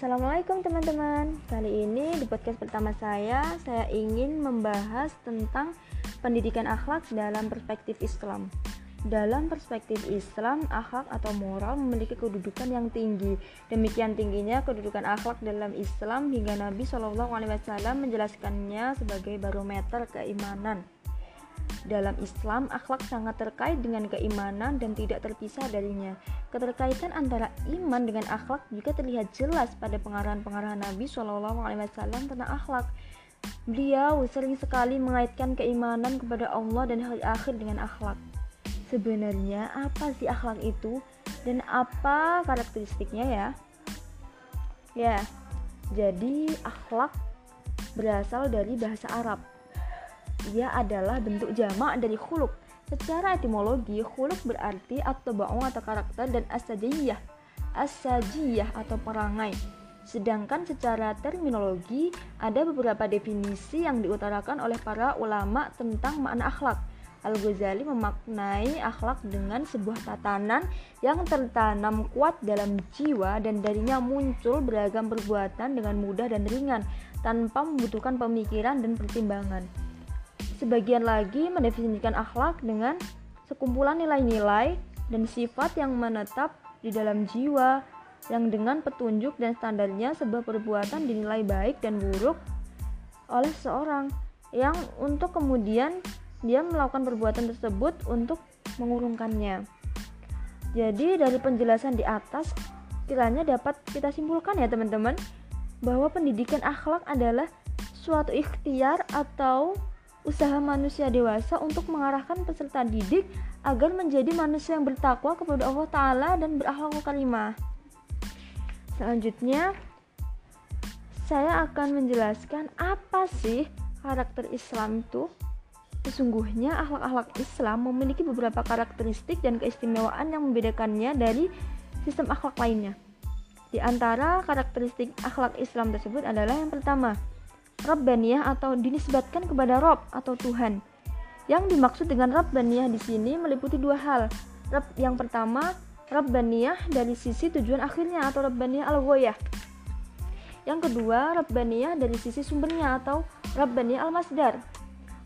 Assalamualaikum teman-teman Kali ini di podcast pertama saya Saya ingin membahas tentang pendidikan akhlak dalam perspektif Islam dalam perspektif Islam, akhlak atau moral memiliki kedudukan yang tinggi. Demikian tingginya kedudukan akhlak dalam Islam hingga Nabi Wasallam menjelaskannya sebagai barometer keimanan. Dalam Islam, akhlak sangat terkait dengan keimanan dan tidak terpisah darinya. Keterkaitan antara iman dengan akhlak juga terlihat jelas pada pengarahan-pengarahan Nabi Shallallahu Alaihi Wasallam tentang akhlak. Beliau sering sekali mengaitkan keimanan kepada Allah dan hari akhir dengan akhlak. Sebenarnya apa sih akhlak itu dan apa karakteristiknya ya? Ya, jadi akhlak berasal dari bahasa Arab. Ia adalah bentuk jamak dari khuluk. Secara etimologi, khuluk berarti atau baung atau karakter dan asajiyah, asajiyah atau perangai. Sedangkan secara terminologi, ada beberapa definisi yang diutarakan oleh para ulama tentang makna akhlak. Al-Ghazali memaknai akhlak dengan sebuah tatanan yang tertanam kuat dalam jiwa dan darinya muncul beragam perbuatan dengan mudah dan ringan tanpa membutuhkan pemikiran dan pertimbangan. Sebagian lagi mendefinisikan akhlak dengan sekumpulan nilai-nilai dan sifat yang menetap di dalam jiwa yang dengan petunjuk dan standarnya sebuah perbuatan dinilai baik dan buruk oleh seorang yang untuk kemudian dia melakukan perbuatan tersebut untuk mengurungkannya. Jadi dari penjelasan di atas kiranya dapat kita simpulkan ya teman-teman bahwa pendidikan akhlak adalah suatu ikhtiar atau usaha manusia dewasa untuk mengarahkan peserta didik agar menjadi manusia yang bertakwa kepada Allah Ta'ala dan berakhlak karimah. Selanjutnya, saya akan menjelaskan apa sih karakter Islam itu. Sesungguhnya akhlak-akhlak Islam memiliki beberapa karakteristik dan keistimewaan yang membedakannya dari sistem akhlak lainnya. Di antara karakteristik akhlak Islam tersebut adalah yang pertama, Rabbaniyah atau dinisbatkan kepada Rob atau Tuhan. Yang dimaksud dengan Rabbaniyah di sini meliputi dua hal. Rab yang pertama, Rabbaniyah dari sisi tujuan akhirnya atau Rabbaniyah al-Ghoyah. Yang kedua, Rabbaniyah dari sisi sumbernya atau Rabbaniyah al-Masdar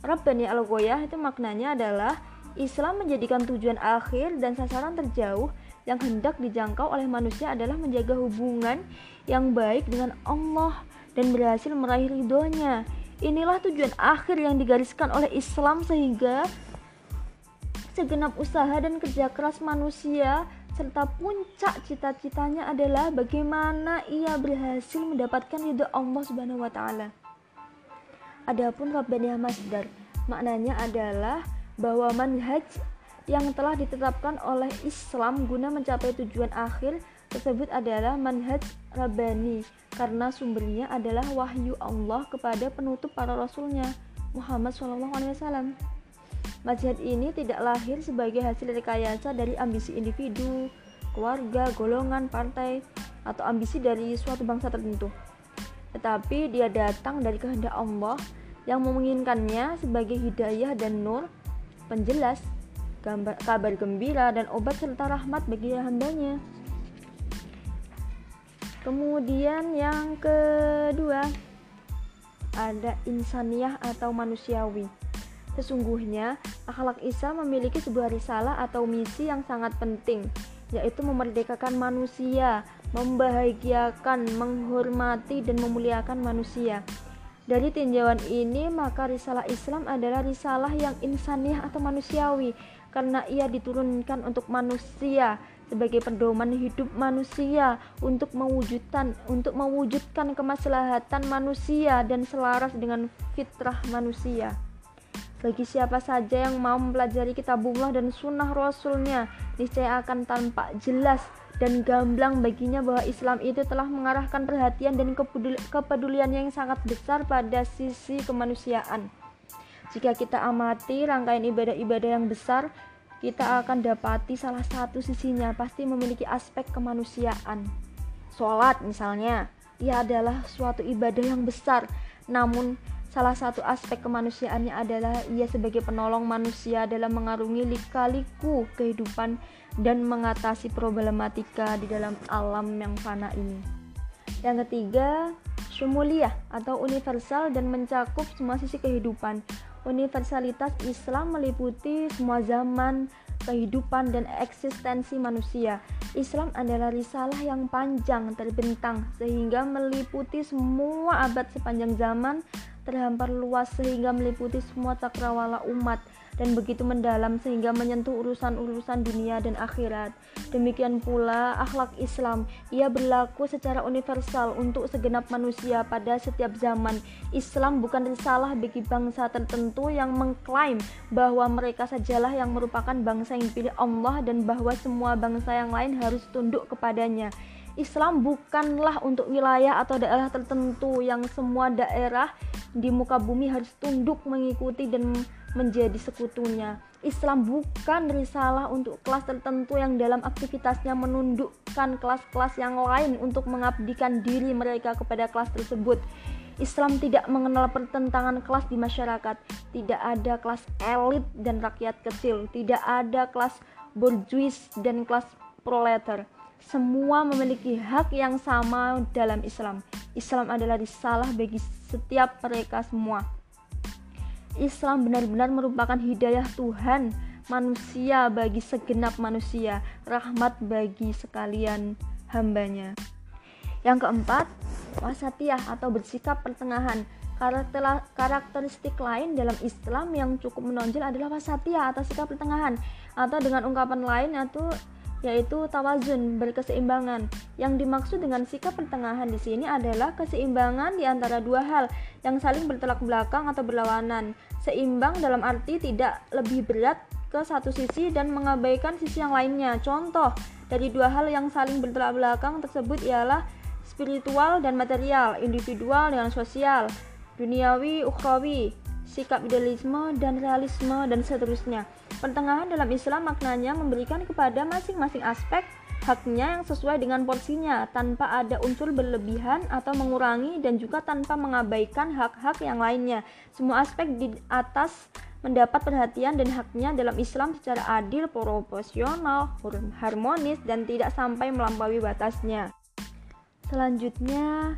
Rabbani al-Goyah itu maknanya adalah Islam menjadikan tujuan akhir dan sasaran terjauh yang hendak dijangkau oleh manusia adalah menjaga hubungan yang baik dengan Allah dan berhasil meraih ridhonya. Inilah tujuan akhir yang digariskan oleh Islam sehingga segenap usaha dan kerja keras manusia serta puncak cita-citanya adalah bagaimana ia berhasil mendapatkan ridho Allah Subhanahu wa taala. Adapun Rabbaniyah Masdar maknanya adalah bahwa manhaj yang telah ditetapkan oleh Islam guna mencapai tujuan akhir tersebut adalah manhaj Rabbani karena sumbernya adalah wahyu Allah kepada penutup para rasulnya Muhammad SAW. Manhaj ini tidak lahir sebagai hasil rekayasa dari ambisi individu, keluarga, golongan, partai, atau ambisi dari suatu bangsa tertentu tetapi dia datang dari kehendak Allah yang menginginkannya sebagai hidayah dan nur, penjelas, gambar, kabar gembira dan obat serta rahmat bagi hambanya. Kemudian yang kedua ada insaniah atau manusiawi. Sesungguhnya akhlak Isa memiliki sebuah risalah atau misi yang sangat penting, yaitu memerdekakan manusia membahagiakan, menghormati, dan memuliakan manusia. Dari tinjauan ini, maka risalah Islam adalah risalah yang insaniah atau manusiawi, karena ia diturunkan untuk manusia sebagai pedoman hidup manusia untuk mewujudkan untuk mewujudkan kemaslahatan manusia dan selaras dengan fitrah manusia. Bagi siapa saja yang mau mempelajari kitabullah dan sunnah rasulnya, niscaya akan tampak jelas dan gamblang baginya bahwa Islam itu telah mengarahkan perhatian dan kepedulian yang sangat besar pada sisi kemanusiaan. Jika kita amati rangkaian ibadah-ibadah yang besar, kita akan dapati salah satu sisinya pasti memiliki aspek kemanusiaan. Sholat misalnya, ia adalah suatu ibadah yang besar, namun salah satu aspek kemanusiaannya adalah ia sebagai penolong manusia dalam mengarungi lika-liku kehidupan dan mengatasi problematika di dalam alam yang fana ini. Yang ketiga, syumuliyah atau universal dan mencakup semua sisi kehidupan. Universalitas Islam meliputi semua zaman, kehidupan, dan eksistensi manusia. Islam adalah risalah yang panjang terbentang sehingga meliputi semua abad sepanjang zaman, terhampar luas sehingga meliputi semua cakrawala umat dan begitu mendalam sehingga menyentuh urusan-urusan dunia dan akhirat. Demikian pula akhlak Islam, ia berlaku secara universal untuk segenap manusia pada setiap zaman. Islam bukan risalah bagi bangsa tertentu yang mengklaim bahwa mereka sajalah yang merupakan bangsa yang dipilih Allah dan bahwa semua bangsa yang lain harus tunduk kepadanya. Islam bukanlah untuk wilayah atau daerah tertentu yang semua daerah di muka bumi harus tunduk mengikuti dan menjadi sekutunya. Islam bukan risalah untuk kelas tertentu yang dalam aktivitasnya menundukkan kelas-kelas yang lain untuk mengabdikan diri mereka kepada kelas tersebut. Islam tidak mengenal pertentangan kelas di masyarakat. Tidak ada kelas elit dan rakyat kecil. Tidak ada kelas bourgeois dan kelas proletar. Semua memiliki hak yang sama dalam Islam. Islam adalah risalah bagi setiap mereka semua. Islam benar-benar merupakan hidayah Tuhan manusia bagi segenap manusia, rahmat bagi sekalian hambanya. Yang keempat, wasatiyah atau bersikap pertengahan. Karakter, karakteristik lain dalam Islam yang cukup menonjol adalah wasatiyah atau sikap pertengahan atau dengan ungkapan lain yaitu yaitu tawazun, berkeseimbangan. Yang dimaksud dengan sikap pertengahan di sini adalah keseimbangan di antara dua hal yang saling bertolak belakang atau berlawanan. Seimbang dalam arti tidak lebih berat ke satu sisi dan mengabaikan sisi yang lainnya. Contoh dari dua hal yang saling bertolak belakang tersebut ialah spiritual dan material, individual dengan sosial, duniawi, ukhrawi, sikap idealisme dan realisme dan seterusnya. Pertengahan dalam Islam maknanya memberikan kepada masing-masing aspek haknya yang sesuai dengan porsinya tanpa ada unsur berlebihan atau mengurangi dan juga tanpa mengabaikan hak-hak yang lainnya. Semua aspek di atas mendapat perhatian dan haknya dalam Islam secara adil, proporsional, harmonis dan tidak sampai melampaui batasnya. Selanjutnya,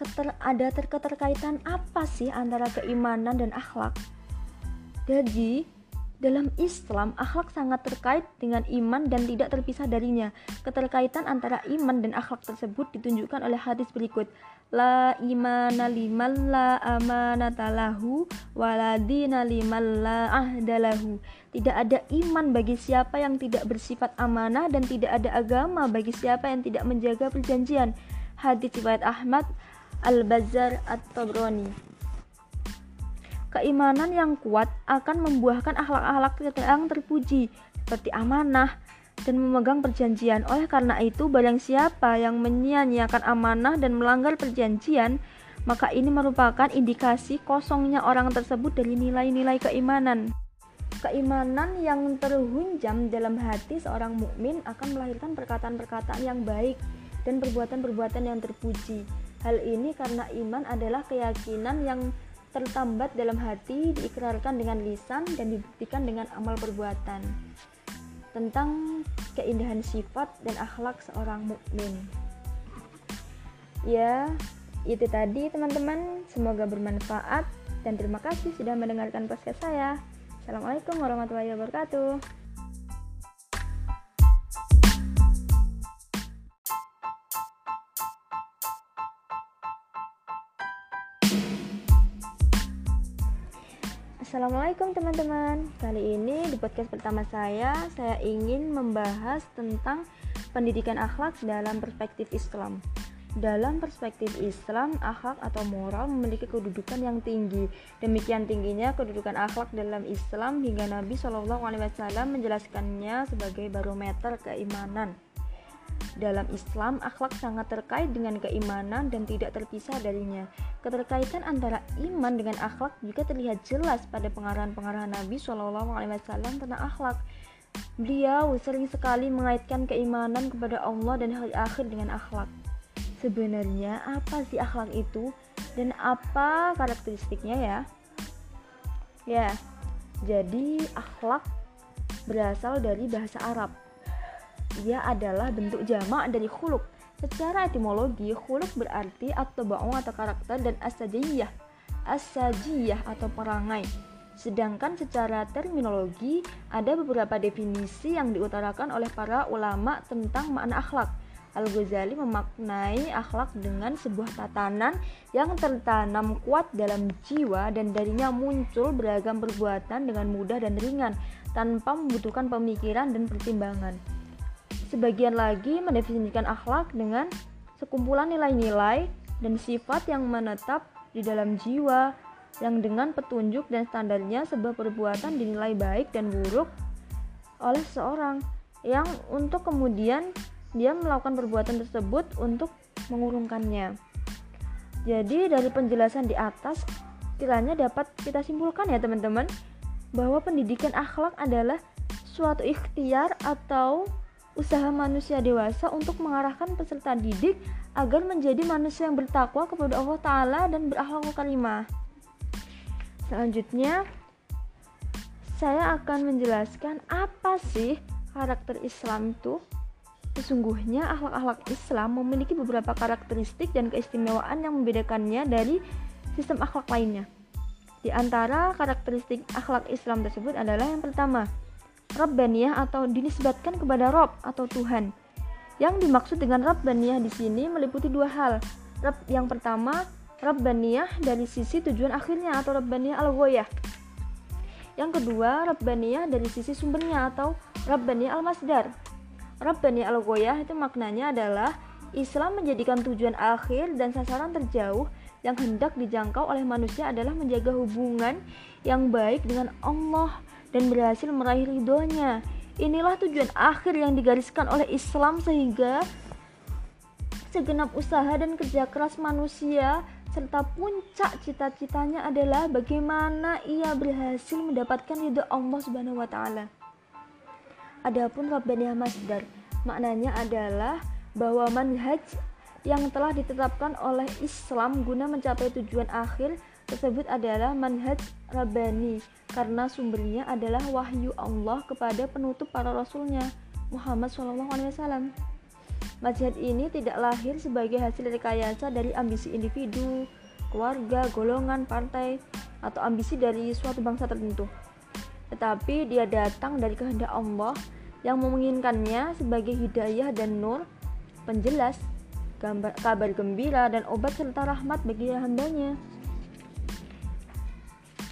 keter, ada keterkaitan apa sih antara keimanan dan akhlak? Jadi, dalam Islam, akhlak sangat terkait dengan iman dan tidak terpisah darinya. Keterkaitan antara iman dan akhlak tersebut ditunjukkan oleh hadis berikut. La imana liman la amanata lahu waladina liman la ahdalahu. Tidak ada iman bagi siapa yang tidak bersifat amanah dan tidak ada agama bagi siapa yang tidak menjaga perjanjian. Hadis riwayat Ahmad Al-Bazzar At-Tabrani. Keimanan yang kuat akan membuahkan akhlak-akhlak yang terpuji seperti amanah dan memegang perjanjian. Oleh karena itu, barang siapa yang menyia-nyiakan amanah dan melanggar perjanjian, maka ini merupakan indikasi kosongnya orang tersebut dari nilai-nilai keimanan. Keimanan yang terhunjam dalam hati seorang mukmin akan melahirkan perkataan-perkataan yang baik dan perbuatan-perbuatan yang terpuji. Hal ini karena iman adalah keyakinan yang tertambat dalam hati, diikrarkan dengan lisan dan dibuktikan dengan amal perbuatan. Tentang keindahan sifat dan akhlak seorang mukmin. Ya, itu tadi teman-teman. Semoga bermanfaat dan terima kasih sudah mendengarkan podcast saya. Assalamualaikum warahmatullahi wabarakatuh. Assalamualaikum teman-teman. Kali ini di podcast pertama saya Saya ingin membahas tentang pendidikan akhlak dalam perspektif Islam. Dalam perspektif Islam, akhlak atau moral memiliki kedudukan yang tinggi. Demikian tingginya kedudukan akhlak dalam Islam Hingga Nabi SAW menjelaskannya sebagai barometer keimanan. Dalam Islam, akhlak sangat terkait dengan keimanan dan tidak terpisah darinya. Keterkaitan antara iman dengan akhlak juga terlihat jelas pada pengarahan-pengarahan Nabi SAW tentang akhlak. Beliau sering sekali mengaitkan keimanan kepada Allah dan hari akhir dengan akhlak. Sebenarnya apa sih akhlak itu dan apa karakteristiknya ya? Ya, jadi akhlak berasal dari bahasa Arab ia adalah bentuk jamak dari khuluk Secara etimologi, khuluk berarti atau baung atau karakter dan asajiyah, asajiyah atau perangai. Sedangkan secara terminologi, ada beberapa definisi yang diutarakan oleh para ulama tentang makna akhlak. Al-Ghazali memaknai akhlak dengan sebuah tatanan yang tertanam kuat dalam jiwa dan darinya muncul beragam perbuatan dengan mudah dan ringan tanpa membutuhkan pemikiran dan pertimbangan. Sebagian lagi mendefinisikan akhlak dengan sekumpulan nilai-nilai dan sifat yang menetap di dalam jiwa yang dengan petunjuk dan standarnya sebuah perbuatan dinilai baik dan buruk oleh seorang yang untuk kemudian dia melakukan perbuatan tersebut untuk mengurungkannya. Jadi dari penjelasan di atas kiranya dapat kita simpulkan ya teman-teman bahwa pendidikan akhlak adalah suatu ikhtiar atau usaha manusia dewasa untuk mengarahkan peserta didik agar menjadi manusia yang bertakwa kepada Allah Ta'ala dan berakhlak karimah. Selanjutnya, saya akan menjelaskan apa sih karakter Islam itu. Sesungguhnya akhlak-akhlak Islam memiliki beberapa karakteristik dan keistimewaan yang membedakannya dari sistem akhlak lainnya. Di antara karakteristik akhlak Islam tersebut adalah yang pertama, Rabbaniyah atau dinisbatkan kepada Rob atau Tuhan. Yang dimaksud dengan Rabbaniyah di sini meliputi dua hal. Rab yang pertama, Rabbaniyah dari sisi tujuan akhirnya atau Rabbaniyah al-Ghoyah. Yang kedua, Rabbaniyah dari sisi sumbernya atau Rabbaniyah al-Masdar Rabbani al-Goyah itu maknanya adalah Islam menjadikan tujuan akhir dan sasaran terjauh yang hendak dijangkau oleh manusia adalah menjaga hubungan yang baik dengan Allah dan berhasil meraih ridhonya. Inilah tujuan akhir yang digariskan oleh Islam sehingga segenap usaha dan kerja keras manusia serta puncak cita-citanya adalah bagaimana ia berhasil mendapatkan ridho Allah Subhanahu wa taala. Adapun Rabbaniyah Masdar maknanya adalah bahwa manhaj yang telah ditetapkan oleh Islam guna mencapai tujuan akhir tersebut adalah manhaj Rabbani karena sumbernya adalah wahyu Allah kepada penutup para rasulnya Muhammad SAW. Manhaj ini tidak lahir sebagai hasil rekayasa dari ambisi individu, keluarga, golongan, partai, atau ambisi dari suatu bangsa tertentu tetapi dia datang dari kehendak Allah yang menginginkannya sebagai hidayah dan nur, penjelas, gambar, kabar gembira dan obat serta rahmat bagi hambanya.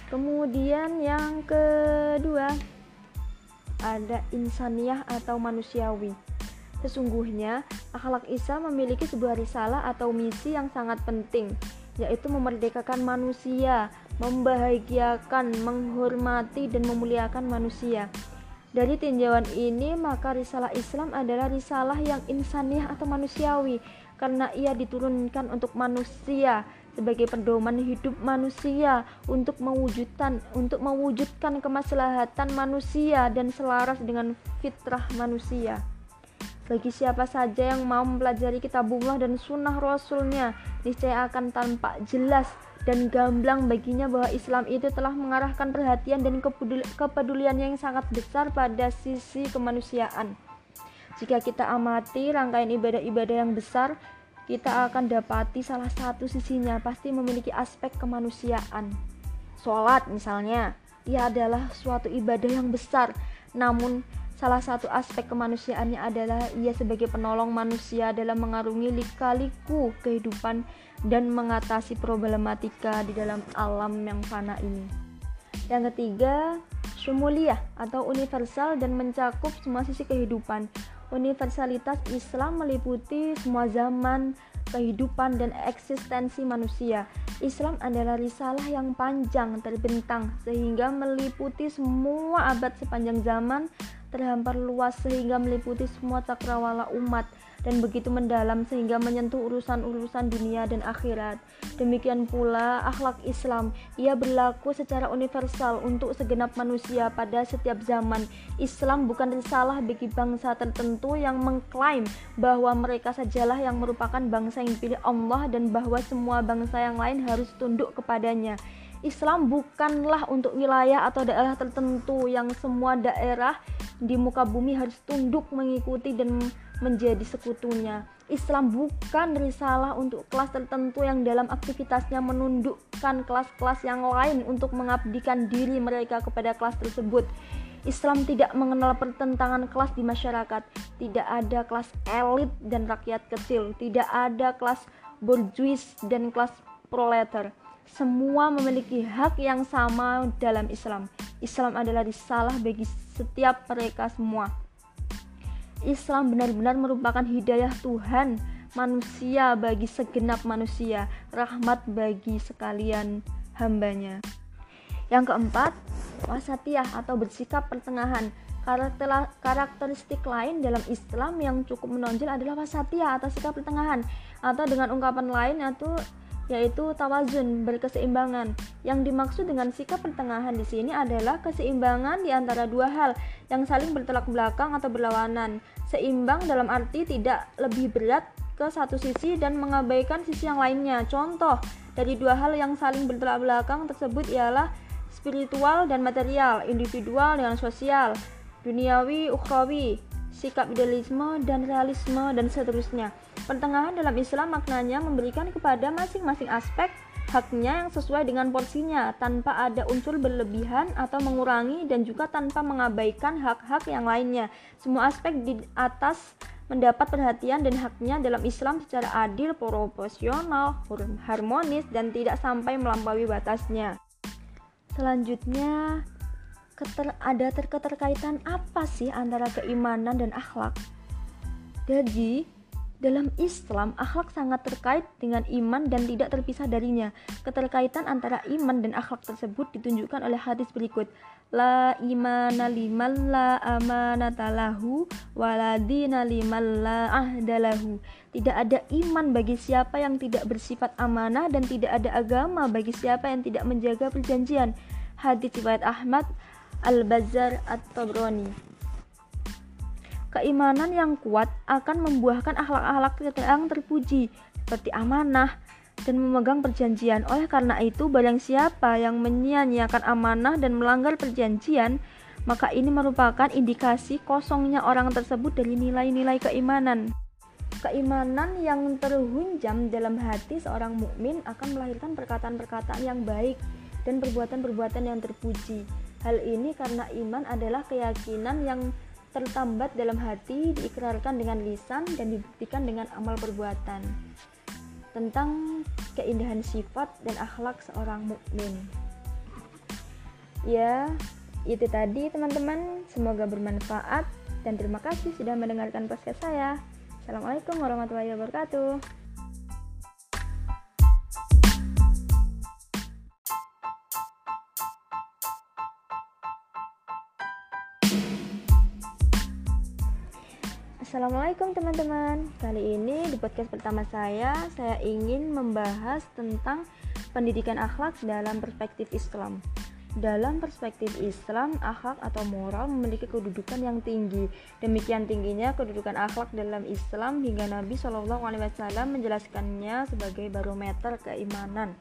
Kemudian yang kedua ada insaniah atau manusiawi. Sesungguhnya akhlak Isa memiliki sebuah risalah atau misi yang sangat penting, yaitu memerdekakan manusia membahagiakan, menghormati, dan memuliakan manusia. Dari tinjauan ini, maka risalah Islam adalah risalah yang insaniah atau manusiawi, karena ia diturunkan untuk manusia sebagai pedoman hidup manusia untuk mewujudkan untuk mewujudkan kemaslahatan manusia dan selaras dengan fitrah manusia. Bagi siapa saja yang mau mempelajari kitabullah dan sunnah rasulnya, niscaya akan tampak jelas dan gamblang baginya bahwa Islam itu telah mengarahkan perhatian dan kepeduliannya yang sangat besar pada sisi kemanusiaan. Jika kita amati rangkaian ibadah-ibadah yang besar, kita akan dapati salah satu sisinya pasti memiliki aspek kemanusiaan. Sholat misalnya, ia adalah suatu ibadah yang besar, namun Salah satu aspek kemanusiaannya adalah ia sebagai penolong manusia dalam mengarungi lika-liku kehidupan dan mengatasi problematika di dalam alam yang fana ini. Yang ketiga, syumuliyah atau universal dan mencakup semua sisi kehidupan. Universalitas Islam meliputi semua zaman, kehidupan, dan eksistensi manusia. Islam adalah risalah yang panjang terbentang sehingga meliputi semua abad sepanjang zaman terhampar luas sehingga meliputi semua cakrawala umat dan begitu mendalam sehingga menyentuh urusan-urusan dunia dan akhirat. Demikian pula akhlak Islam, ia berlaku secara universal untuk segenap manusia pada setiap zaman. Islam bukan risalah bagi bangsa tertentu yang mengklaim bahwa mereka sajalah yang merupakan bangsa yang dipilih Allah dan bahwa semua bangsa yang lain harus tunduk kepadanya. Islam bukanlah untuk wilayah atau daerah tertentu yang semua daerah di muka bumi harus tunduk mengikuti dan menjadi sekutunya. Islam bukan risalah untuk kelas tertentu yang dalam aktivitasnya menundukkan kelas-kelas yang lain untuk mengabdikan diri mereka kepada kelas tersebut. Islam tidak mengenal pertentangan kelas di masyarakat. Tidak ada kelas elit dan rakyat kecil. Tidak ada kelas bourgeois dan kelas proletar. Semua memiliki hak yang sama dalam Islam. Islam adalah risalah bagi setiap mereka semua. Islam benar-benar merupakan hidayah Tuhan manusia bagi segenap manusia, rahmat bagi sekalian hambanya. Yang keempat, wasatiyah atau bersikap pertengahan. Karakteristik lain dalam Islam yang cukup menonjol adalah wasatiyah atau sikap pertengahan atau dengan ungkapan lain atau yaitu tawazun, berkeseimbangan. Yang dimaksud dengan sikap pertengahan di sini adalah keseimbangan di antara dua hal yang saling bertolak belakang atau berlawanan. Seimbang dalam arti tidak lebih berat ke satu sisi dan mengabaikan sisi yang lainnya. Contoh dari dua hal yang saling bertolak belakang tersebut ialah spiritual dan material, individual dengan sosial, duniawi, ukhrawi, sikap idealisme dan realisme dan seterusnya. Pertengahan dalam Islam maknanya memberikan kepada masing-masing aspek haknya yang sesuai dengan porsinya tanpa ada unsur berlebihan atau mengurangi dan juga tanpa mengabaikan hak-hak yang lainnya. Semua aspek di atas mendapat perhatian dan haknya dalam Islam secara adil, proporsional, harmonis dan tidak sampai melampaui batasnya. Selanjutnya, keter ada terketerkaitan apa sih antara keimanan dan akhlak? Jadi, dalam Islam, akhlak sangat terkait dengan iman dan tidak terpisah darinya. Keterkaitan antara iman dan akhlak tersebut ditunjukkan oleh hadis berikut. La imana liman la amanata lahu waladina liman la ahdalahu. Tidak ada iman bagi siapa yang tidak bersifat amanah dan tidak ada agama bagi siapa yang tidak menjaga perjanjian. Hadis riwayat Ahmad Al-Bazzar At-Tabrani. Keimanan yang kuat akan membuahkan akhlak-akhlak yang terpuji seperti amanah dan memegang perjanjian. Oleh karena itu, barang siapa yang menyia-nyiakan amanah dan melanggar perjanjian, maka ini merupakan indikasi kosongnya orang tersebut dari nilai-nilai keimanan. Keimanan yang terhunjam dalam hati seorang mukmin akan melahirkan perkataan-perkataan yang baik dan perbuatan-perbuatan yang terpuji. Hal ini karena iman adalah keyakinan yang tertambat dalam hati, diikrarkan dengan lisan dan dibuktikan dengan amal perbuatan. Tentang keindahan sifat dan akhlak seorang mukmin. Ya, itu tadi teman-teman. Semoga bermanfaat dan terima kasih sudah mendengarkan podcast saya. Assalamualaikum warahmatullahi wabarakatuh. Assalamualaikum teman-teman. Kali ini di podcast pertama saya Saya ingin membahas tentang pendidikan akhlak dalam perspektif Islam. Dalam perspektif Islam, akhlak atau moral memiliki kedudukan yang tinggi. Demikian tingginya kedudukan akhlak dalam Islam Hingga Nabi SAW menjelaskannya sebagai barometer keimanan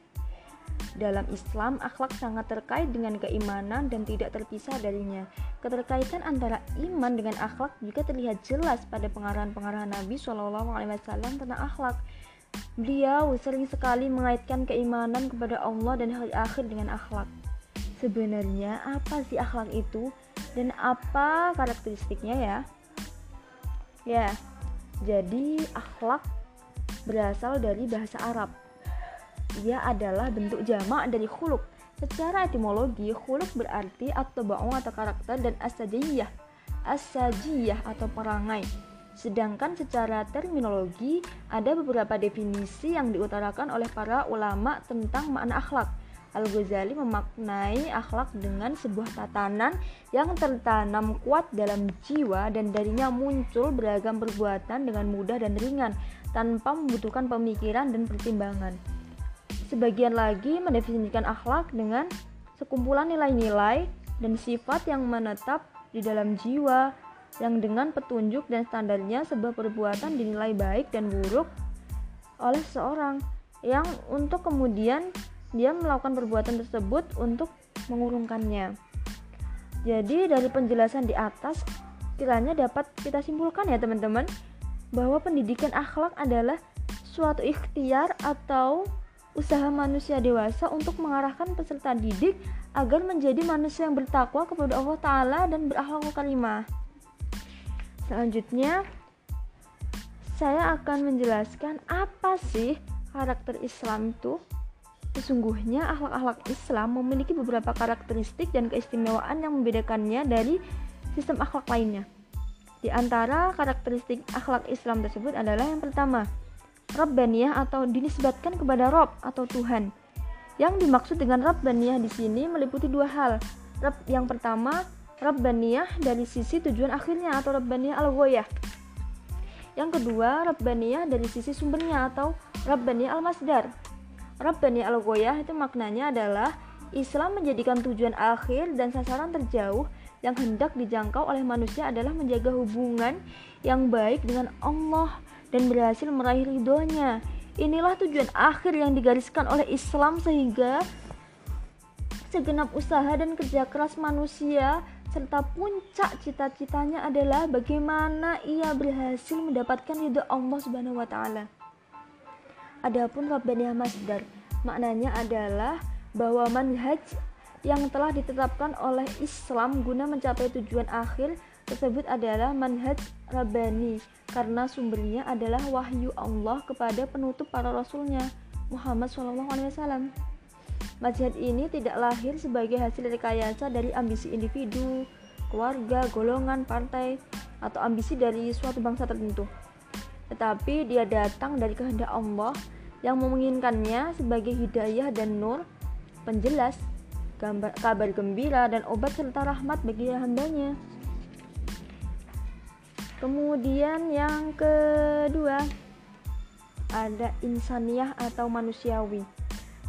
dalam Islam, akhlak sangat terkait dengan keimanan dan tidak terpisah darinya. Keterkaitan antara iman dengan akhlak juga terlihat jelas pada pengarahan-pengarahan Nabi SAW tentang akhlak. Beliau sering sekali mengaitkan keimanan kepada Allah dan hari akhir dengan akhlak. Sebenarnya apa sih akhlak itu dan apa karakteristiknya ya? Ya, jadi akhlak berasal dari bahasa Arab ia adalah bentuk jamak dari khuluk. Secara etimologi, khuluk berarti atau bau atau karakter dan asajiyah, asajiyah atau perangai. Sedangkan secara terminologi, ada beberapa definisi yang diutarakan oleh para ulama tentang makna akhlak. Al-Ghazali memaknai akhlak dengan sebuah tatanan yang tertanam kuat dalam jiwa dan darinya muncul beragam perbuatan dengan mudah dan ringan tanpa membutuhkan pemikiran dan pertimbangan. Sebagian lagi mendefinisikan akhlak dengan sekumpulan nilai-nilai dan sifat yang menetap di dalam jiwa yang dengan petunjuk dan standarnya sebuah perbuatan dinilai baik dan buruk oleh seorang yang untuk kemudian dia melakukan perbuatan tersebut untuk mengurungkannya. Jadi dari penjelasan di atas kiranya dapat kita simpulkan ya teman-teman bahwa pendidikan akhlak adalah suatu ikhtiar atau usaha manusia dewasa untuk mengarahkan peserta didik agar menjadi manusia yang bertakwa kepada Allah Ta'ala dan berakhlak karimah. Selanjutnya, saya akan menjelaskan apa sih karakter Islam itu. Sesungguhnya akhlak-akhlak Islam memiliki beberapa karakteristik dan keistimewaan yang membedakannya dari sistem akhlak lainnya. Di antara karakteristik akhlak Islam tersebut adalah yang pertama, Rabbaniyah atau dinisbatkan kepada Rob atau Tuhan. Yang dimaksud dengan Rabbaniyah di sini meliputi dua hal. Rab yang pertama, Rabbaniyah dari sisi tujuan akhirnya atau Rabbaniyah al-Ghoyah. Yang kedua, Rabbaniyah dari sisi sumbernya atau Rabbaniyah al-Masdar. Rabbaniyah al-Ghoyah itu maknanya adalah Islam menjadikan tujuan akhir dan sasaran terjauh yang hendak dijangkau oleh manusia adalah menjaga hubungan yang baik dengan Allah dan berhasil meraih ridhonya. Inilah tujuan akhir yang digariskan oleh Islam sehingga segenap usaha dan kerja keras manusia serta puncak cita-citanya adalah bagaimana ia berhasil mendapatkan ridho Allah Subhanahu wa taala. Adapun Rabbaniyah Masdar maknanya adalah bahwa manhaj yang telah ditetapkan oleh Islam guna mencapai tujuan akhir tersebut adalah manhaj Rabbani karena sumbernya adalah wahyu Allah kepada penutup para rasulnya Muhammad SAW. Manhaj ini tidak lahir sebagai hasil rekayasa dari ambisi individu, keluarga, golongan, partai, atau ambisi dari suatu bangsa tertentu. Tetapi dia datang dari kehendak Allah yang menginginkannya sebagai hidayah dan nur, penjelas, gambar, kabar gembira dan obat serta rahmat bagi hambanya. Kemudian yang kedua ada insaniah atau manusiawi.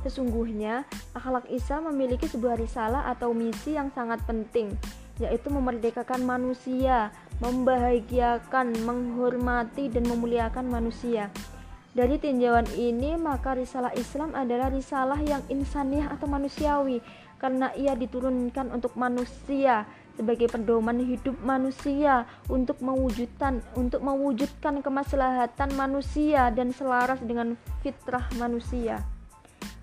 Sesungguhnya akhlak Isa memiliki sebuah risalah atau misi yang sangat penting, yaitu memerdekakan manusia, membahagiakan, menghormati dan memuliakan manusia. Dari tinjauan ini, maka risalah Islam adalah risalah yang insaniah atau manusiawi karena ia diturunkan untuk manusia sebagai pedoman hidup manusia untuk mewujudkan untuk mewujudkan kemaslahatan manusia dan selaras dengan fitrah manusia.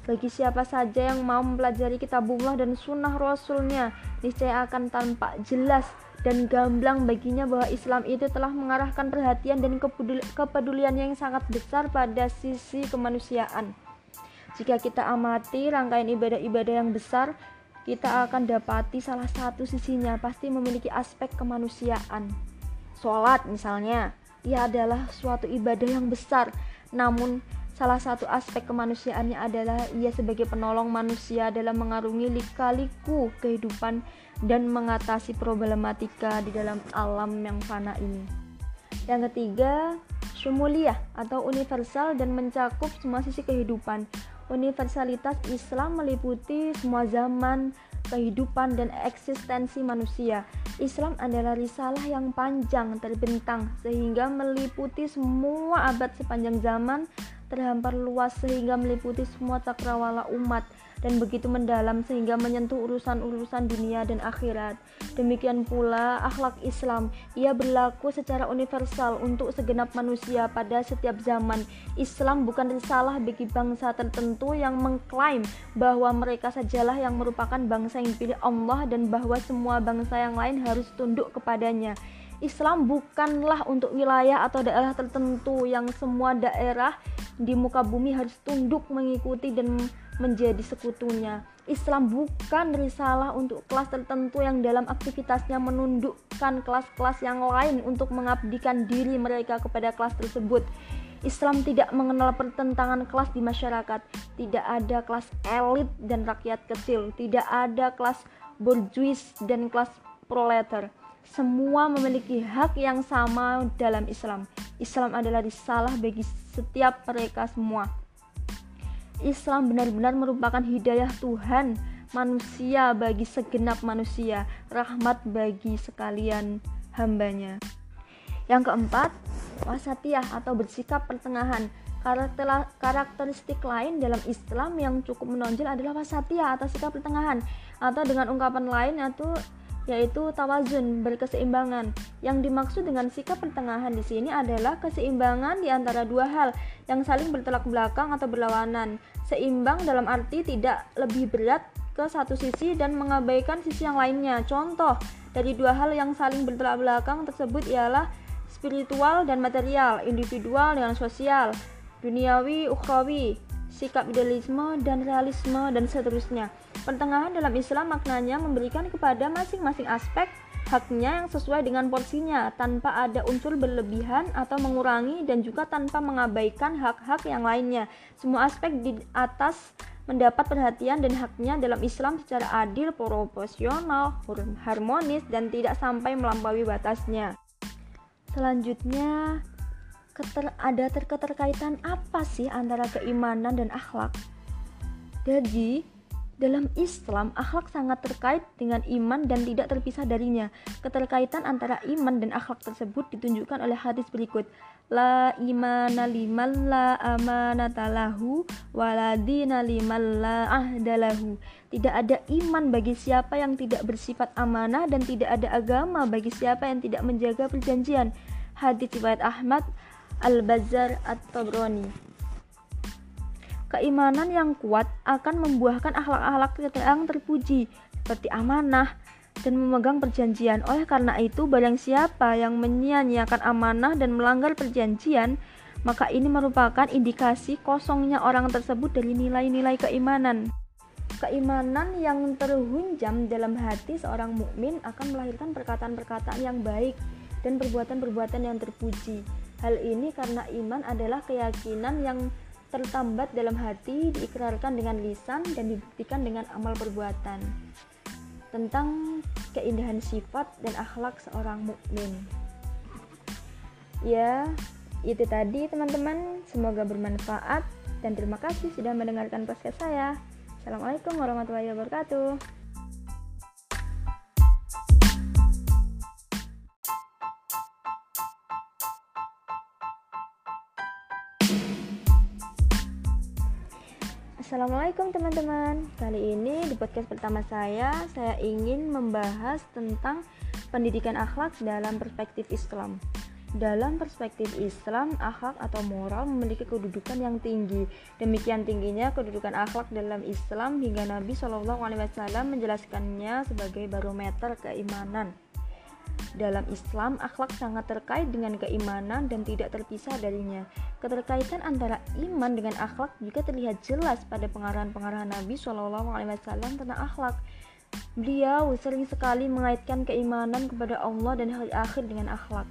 Bagi siapa saja yang mau mempelajari kitabullah dan sunnah rasulnya, niscaya akan tampak jelas dan gamblang baginya bahwa Islam itu telah mengarahkan perhatian dan kepedulian yang sangat besar pada sisi kemanusiaan. Jika kita amati rangkaian ibadah-ibadah yang besar kita akan dapati salah satu sisinya pasti memiliki aspek kemanusiaan. Sholat misalnya, ia adalah suatu ibadah yang besar, namun salah satu aspek kemanusiaannya adalah ia sebagai penolong manusia dalam mengarungi lika-liku kehidupan dan mengatasi problematika di dalam alam yang fana ini. Yang ketiga, syumuliyah atau universal dan mencakup semua sisi kehidupan. Universalitas Islam meliputi semua zaman, kehidupan, dan eksistensi manusia. Islam adalah risalah yang panjang terbentang sehingga meliputi semua abad sepanjang zaman, terhampar luas sehingga meliputi semua cakrawala umat dan begitu mendalam sehingga menyentuh urusan-urusan dunia dan akhirat. Demikian pula akhlak Islam, ia berlaku secara universal untuk segenap manusia pada setiap zaman. Islam bukan risalah bagi bangsa tertentu yang mengklaim bahwa mereka sajalah yang merupakan bangsa yang dipilih Allah dan bahwa semua bangsa yang lain harus tunduk kepadanya. Islam bukanlah untuk wilayah atau daerah tertentu yang semua daerah di muka bumi harus tunduk mengikuti dan menjadi sekutunya. Islam bukan risalah untuk kelas tertentu yang dalam aktivitasnya menundukkan kelas-kelas yang lain untuk mengabdikan diri mereka kepada kelas tersebut. Islam tidak mengenal pertentangan kelas di masyarakat. Tidak ada kelas elit dan rakyat kecil. Tidak ada kelas bourgeois dan kelas proletar. Semua memiliki hak yang sama dalam Islam. Islam adalah risalah bagi setiap mereka semua. Islam benar-benar merupakan hidayah Tuhan manusia bagi segenap manusia, rahmat bagi sekalian hambanya. Yang keempat, wasatiyah atau bersikap pertengahan. Karakteristik lain dalam Islam yang cukup menonjol adalah wasatiyah atau sikap pertengahan atau dengan ungkapan lain yaitu yaitu tawazun, berkeseimbangan. Yang dimaksud dengan sikap pertengahan di sini adalah keseimbangan di antara dua hal yang saling bertolak belakang atau berlawanan. Seimbang dalam arti tidak lebih berat ke satu sisi dan mengabaikan sisi yang lainnya. Contoh dari dua hal yang saling bertolak belakang tersebut ialah spiritual dan material, individual dengan sosial, duniawi, ukhrawi, sikap idealisme dan realisme dan seterusnya. Pertengahan dalam Islam maknanya memberikan kepada masing-masing aspek haknya yang sesuai dengan porsinya tanpa ada unsur berlebihan atau mengurangi dan juga tanpa mengabaikan hak-hak yang lainnya. Semua aspek di atas mendapat perhatian dan haknya dalam Islam secara adil, proporsional, harmonis dan tidak sampai melampaui batasnya. Selanjutnya, keter ada terketerkaitan apa sih antara keimanan dan akhlak? Jadi, dalam Islam, akhlak sangat terkait dengan iman dan tidak terpisah darinya. Keterkaitan antara iman dan akhlak tersebut ditunjukkan oleh hadis berikut. La imana liman la amanata lahu waladina liman la ahdalahu. Tidak ada iman bagi siapa yang tidak bersifat amanah dan tidak ada agama bagi siapa yang tidak menjaga perjanjian. Hadis riwayat Ahmad Al-Bazzar At-Tabrani. Keimanan yang kuat akan membuahkan akhlak-akhlak yang terpuji seperti amanah dan memegang perjanjian. Oleh karena itu, barang siapa yang menyia-nyiakan amanah dan melanggar perjanjian, maka ini merupakan indikasi kosongnya orang tersebut dari nilai-nilai keimanan. Keimanan yang terhunjam dalam hati seorang mukmin akan melahirkan perkataan-perkataan yang baik dan perbuatan-perbuatan yang terpuji. Hal ini karena iman adalah keyakinan yang tertambat dalam hati, diikrarkan dengan lisan dan dibuktikan dengan amal perbuatan. Tentang keindahan sifat dan akhlak seorang mukmin. Ya, itu tadi teman-teman. Semoga bermanfaat dan terima kasih sudah mendengarkan podcast saya. Assalamualaikum warahmatullahi wabarakatuh. Assalamualaikum teman-teman Kali ini di podcast pertama saya Saya ingin membahas tentang pendidikan akhlak dalam perspektif Islam dalam perspektif Islam, akhlak atau moral memiliki kedudukan yang tinggi. Demikian tingginya kedudukan akhlak dalam Islam hingga Nabi Wasallam menjelaskannya sebagai barometer keimanan. Dalam Islam, akhlak sangat terkait dengan keimanan dan tidak terpisah darinya. Keterkaitan antara iman dengan akhlak juga terlihat jelas pada pengarahan-pengarahan Nabi Shallallahu Alaihi Wasallam tentang akhlak. Beliau sering sekali mengaitkan keimanan kepada Allah dan hari akhir dengan akhlak.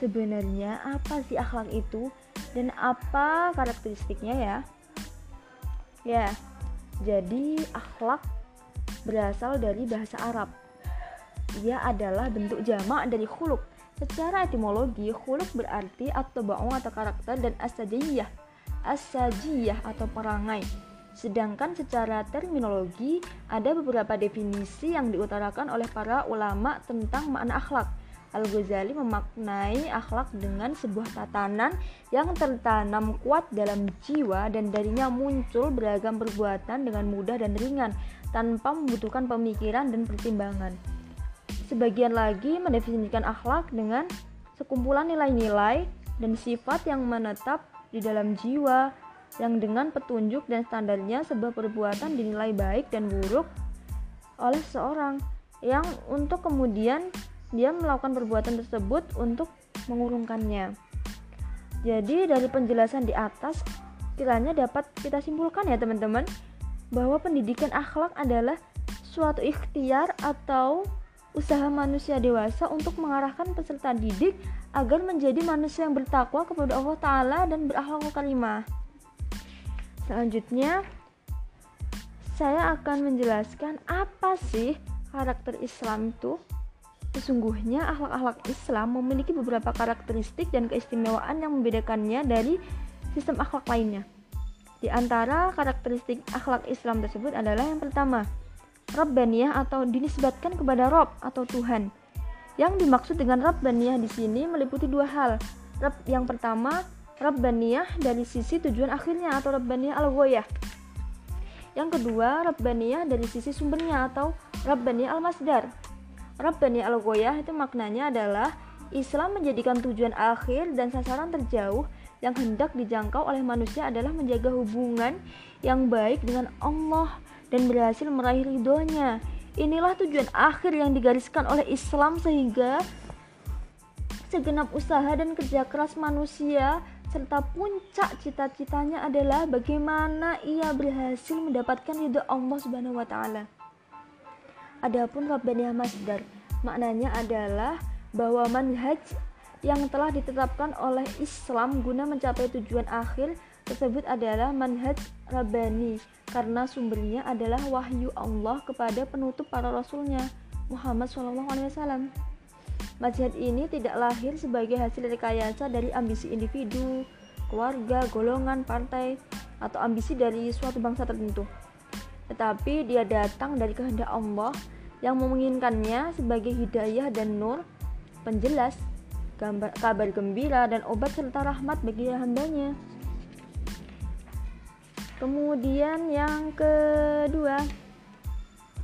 Sebenarnya apa sih akhlak itu dan apa karakteristiknya ya? Ya, jadi akhlak berasal dari bahasa Arab ia adalah bentuk jamak dari khuluk. Secara etimologi, khuluk berarti atau bau atau karakter dan asajiyah, asajiyah atau perangai. Sedangkan secara terminologi, ada beberapa definisi yang diutarakan oleh para ulama tentang makna akhlak. Al-Ghazali memaknai akhlak dengan sebuah tatanan yang tertanam kuat dalam jiwa dan darinya muncul beragam perbuatan dengan mudah dan ringan tanpa membutuhkan pemikiran dan pertimbangan. Sebagian lagi mendefinisikan akhlak dengan sekumpulan nilai-nilai dan sifat yang menetap di dalam jiwa yang dengan petunjuk dan standarnya sebuah perbuatan dinilai baik dan buruk oleh seorang yang untuk kemudian dia melakukan perbuatan tersebut untuk mengurungkannya. Jadi dari penjelasan di atas kiranya dapat kita simpulkan ya teman-teman bahwa pendidikan akhlak adalah suatu ikhtiar atau usaha manusia dewasa untuk mengarahkan peserta didik agar menjadi manusia yang bertakwa kepada Allah Ta'ala dan berakhlak karimah. Selanjutnya, saya akan menjelaskan apa sih karakter Islam itu. Sesungguhnya akhlak-akhlak Islam memiliki beberapa karakteristik dan keistimewaan yang membedakannya dari sistem akhlak lainnya. Di antara karakteristik akhlak Islam tersebut adalah yang pertama, Rabbaniyah atau dinisbatkan kepada Rob atau Tuhan. Yang dimaksud dengan Rabbaniyah di sini meliputi dua hal. Rab yang pertama, Rabbaniyah dari sisi tujuan akhirnya atau Rabbaniyah al-Ghoyah. Yang kedua, Rabbaniyah dari sisi sumbernya atau Rabbaniyah al-Masdar. Rabbani al-Goyah itu maknanya adalah Islam menjadikan tujuan akhir dan sasaran terjauh yang hendak dijangkau oleh manusia adalah menjaga hubungan yang baik dengan Allah dan berhasil meraih ridhonya. Inilah tujuan akhir yang digariskan oleh Islam sehingga segenap usaha dan kerja keras manusia serta puncak cita-citanya adalah bagaimana ia berhasil mendapatkan ridho Allah Subhanahu wa taala. Adapun Rabbaniyah Masdar, maknanya adalah bahwa manhaj yang telah ditetapkan oleh Islam guna mencapai tujuan akhir tersebut adalah manhaj Rabbani karena sumbernya adalah wahyu Allah kepada penutup para rasulnya Muhammad SAW. Mazhab ini tidak lahir sebagai hasil rekayasa dari ambisi individu, keluarga, golongan, partai, atau ambisi dari suatu bangsa tertentu. Tetapi dia datang dari kehendak Allah yang menginginkannya sebagai hidayah dan nur, penjelas, gambar, kabar gembira dan obat serta rahmat bagi hambanya. Kemudian yang kedua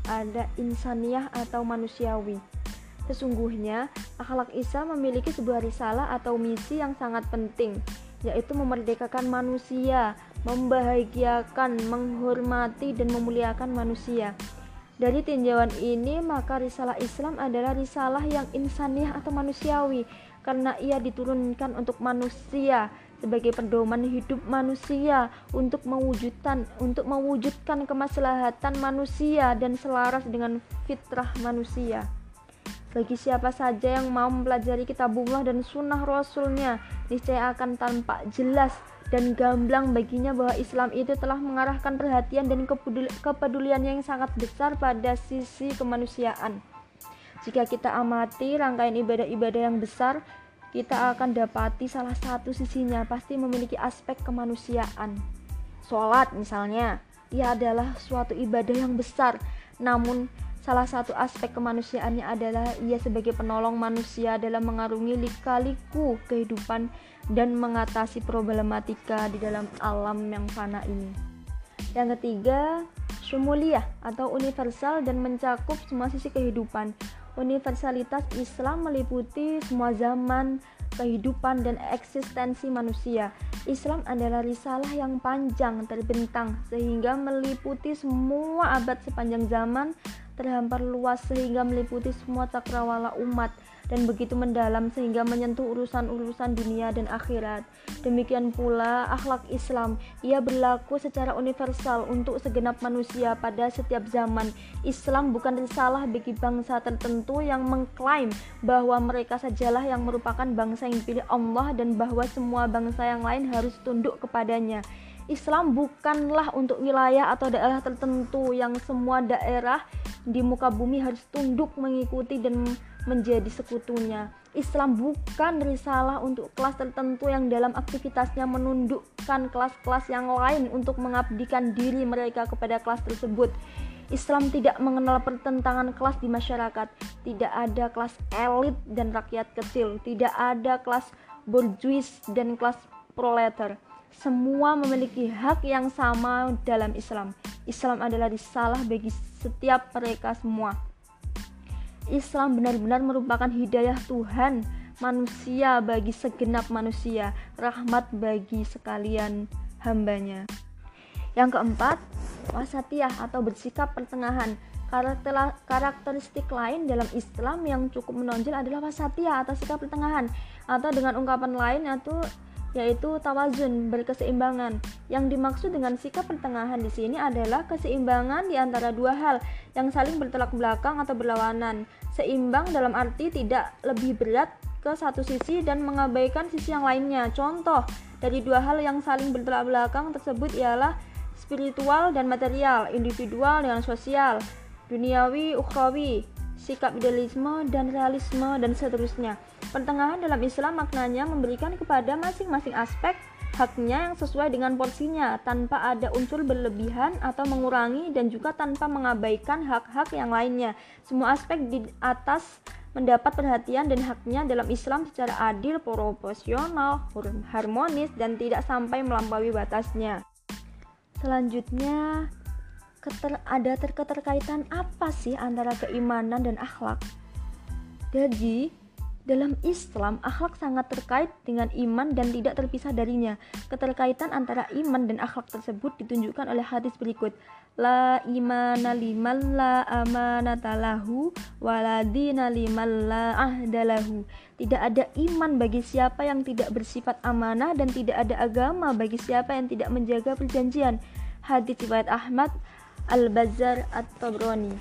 ada insaniah atau manusiawi. Sesungguhnya, akhlak Isa memiliki sebuah risalah atau misi yang sangat penting, yaitu memerdekakan manusia, membahagiakan, menghormati, dan memuliakan manusia. Dari tinjauan ini, maka risalah Islam adalah risalah yang insaniah atau manusiawi, karena ia diturunkan untuk manusia sebagai pedoman hidup manusia untuk mewujudkan untuk mewujudkan kemaslahatan manusia dan selaras dengan fitrah manusia. Bagi siapa saja yang mau mempelajari kitabullah dan sunnah rasulnya, niscaya akan tampak jelas dan gamblang baginya bahwa Islam itu telah mengarahkan perhatian dan kepedulian yang sangat besar pada sisi kemanusiaan. Jika kita amati rangkaian ibadah-ibadah yang besar, kita akan dapati salah satu sisinya pasti memiliki aspek kemanusiaan. Sholat misalnya, ia adalah suatu ibadah yang besar, namun Salah satu aspek kemanusiaannya adalah ia sebagai penolong manusia dalam mengarungi lika-liku kehidupan dan mengatasi problematika di dalam alam yang fana ini. Yang ketiga, syumuliyah atau universal dan mencakup semua sisi kehidupan. Universalitas Islam meliputi semua zaman, kehidupan, dan eksistensi manusia. Islam adalah risalah yang panjang terbentang sehingga meliputi semua abad sepanjang zaman terhampar luas sehingga meliputi semua cakrawala umat dan begitu mendalam sehingga menyentuh urusan-urusan dunia dan akhirat. Demikian pula akhlak Islam, ia berlaku secara universal untuk segenap manusia pada setiap zaman. Islam bukan risalah bagi bangsa tertentu yang mengklaim bahwa mereka sajalah yang merupakan bangsa yang dipilih Allah dan bahwa semua bangsa yang lain harus tunduk kepadanya. Islam bukanlah untuk wilayah atau daerah tertentu yang semua daerah di muka bumi harus tunduk mengikuti dan menjadi sekutunya. Islam bukan risalah untuk kelas tertentu yang dalam aktivitasnya menundukkan kelas-kelas yang lain untuk mengabdikan diri mereka kepada kelas tersebut. Islam tidak mengenal pertentangan kelas di masyarakat. Tidak ada kelas elit dan rakyat kecil. Tidak ada kelas bourgeois dan kelas proletar. Semua memiliki hak yang sama dalam Islam. Islam adalah risalah bagi setiap mereka semua. Islam benar-benar merupakan hidayah Tuhan manusia bagi segenap manusia, rahmat bagi sekalian hambanya. Yang keempat, wasatiyah atau bersikap pertengahan. Karakteristik lain dalam Islam yang cukup menonjol adalah wasatiyah atau sikap pertengahan atau dengan ungkapan lain yaitu yaitu tawazun, berkeseimbangan. Yang dimaksud dengan sikap pertengahan di sini adalah keseimbangan di antara dua hal yang saling bertolak belakang atau berlawanan. Seimbang dalam arti tidak lebih berat ke satu sisi dan mengabaikan sisi yang lainnya. Contoh dari dua hal yang saling bertolak belakang tersebut ialah spiritual dan material, individual dengan sosial, duniawi, ukhrawi, sikap idealisme dan realisme dan seterusnya. Pertengahan dalam Islam maknanya memberikan kepada masing-masing aspek haknya yang sesuai dengan porsinya tanpa ada unsur berlebihan atau mengurangi dan juga tanpa mengabaikan hak-hak yang lainnya. Semua aspek di atas mendapat perhatian dan haknya dalam Islam secara adil, proporsional, harmonis dan tidak sampai melampaui batasnya. Selanjutnya, keter, ada terketerkaitan apa sih antara keimanan dan akhlak? Jadi, dalam Islam, akhlak sangat terkait dengan iman dan tidak terpisah darinya. Keterkaitan antara iman dan akhlak tersebut ditunjukkan oleh hadis berikut. La imana liman la amanatalahu waladina liman la ahdalahu. Tidak ada iman bagi siapa yang tidak bersifat amanah dan tidak ada agama bagi siapa yang tidak menjaga perjanjian. Hadis riwayat Ahmad Al-Bazzar At-Tabrani.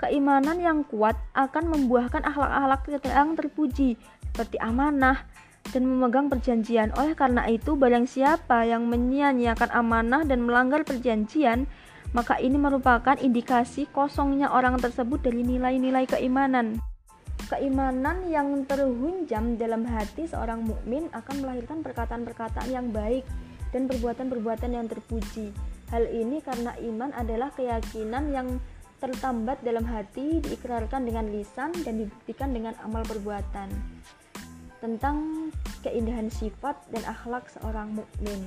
Keimanan yang kuat akan membuahkan akhlak-akhlak yang terpuji seperti amanah dan memegang perjanjian. Oleh karena itu, barang siapa yang menyia-nyiakan amanah dan melanggar perjanjian, maka ini merupakan indikasi kosongnya orang tersebut dari nilai-nilai keimanan. Keimanan yang terhunjam dalam hati seorang mukmin akan melahirkan perkataan-perkataan yang baik dan perbuatan-perbuatan yang terpuji. Hal ini karena iman adalah keyakinan yang tertambat dalam hati, diikrarkan dengan lisan, dan dibuktikan dengan amal perbuatan. Tentang keindahan sifat dan akhlak seorang mukmin.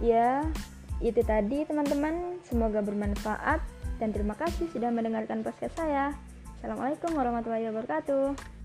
Ya, itu tadi teman-teman. Semoga bermanfaat dan terima kasih sudah mendengarkan podcast saya. Assalamualaikum warahmatullahi wabarakatuh.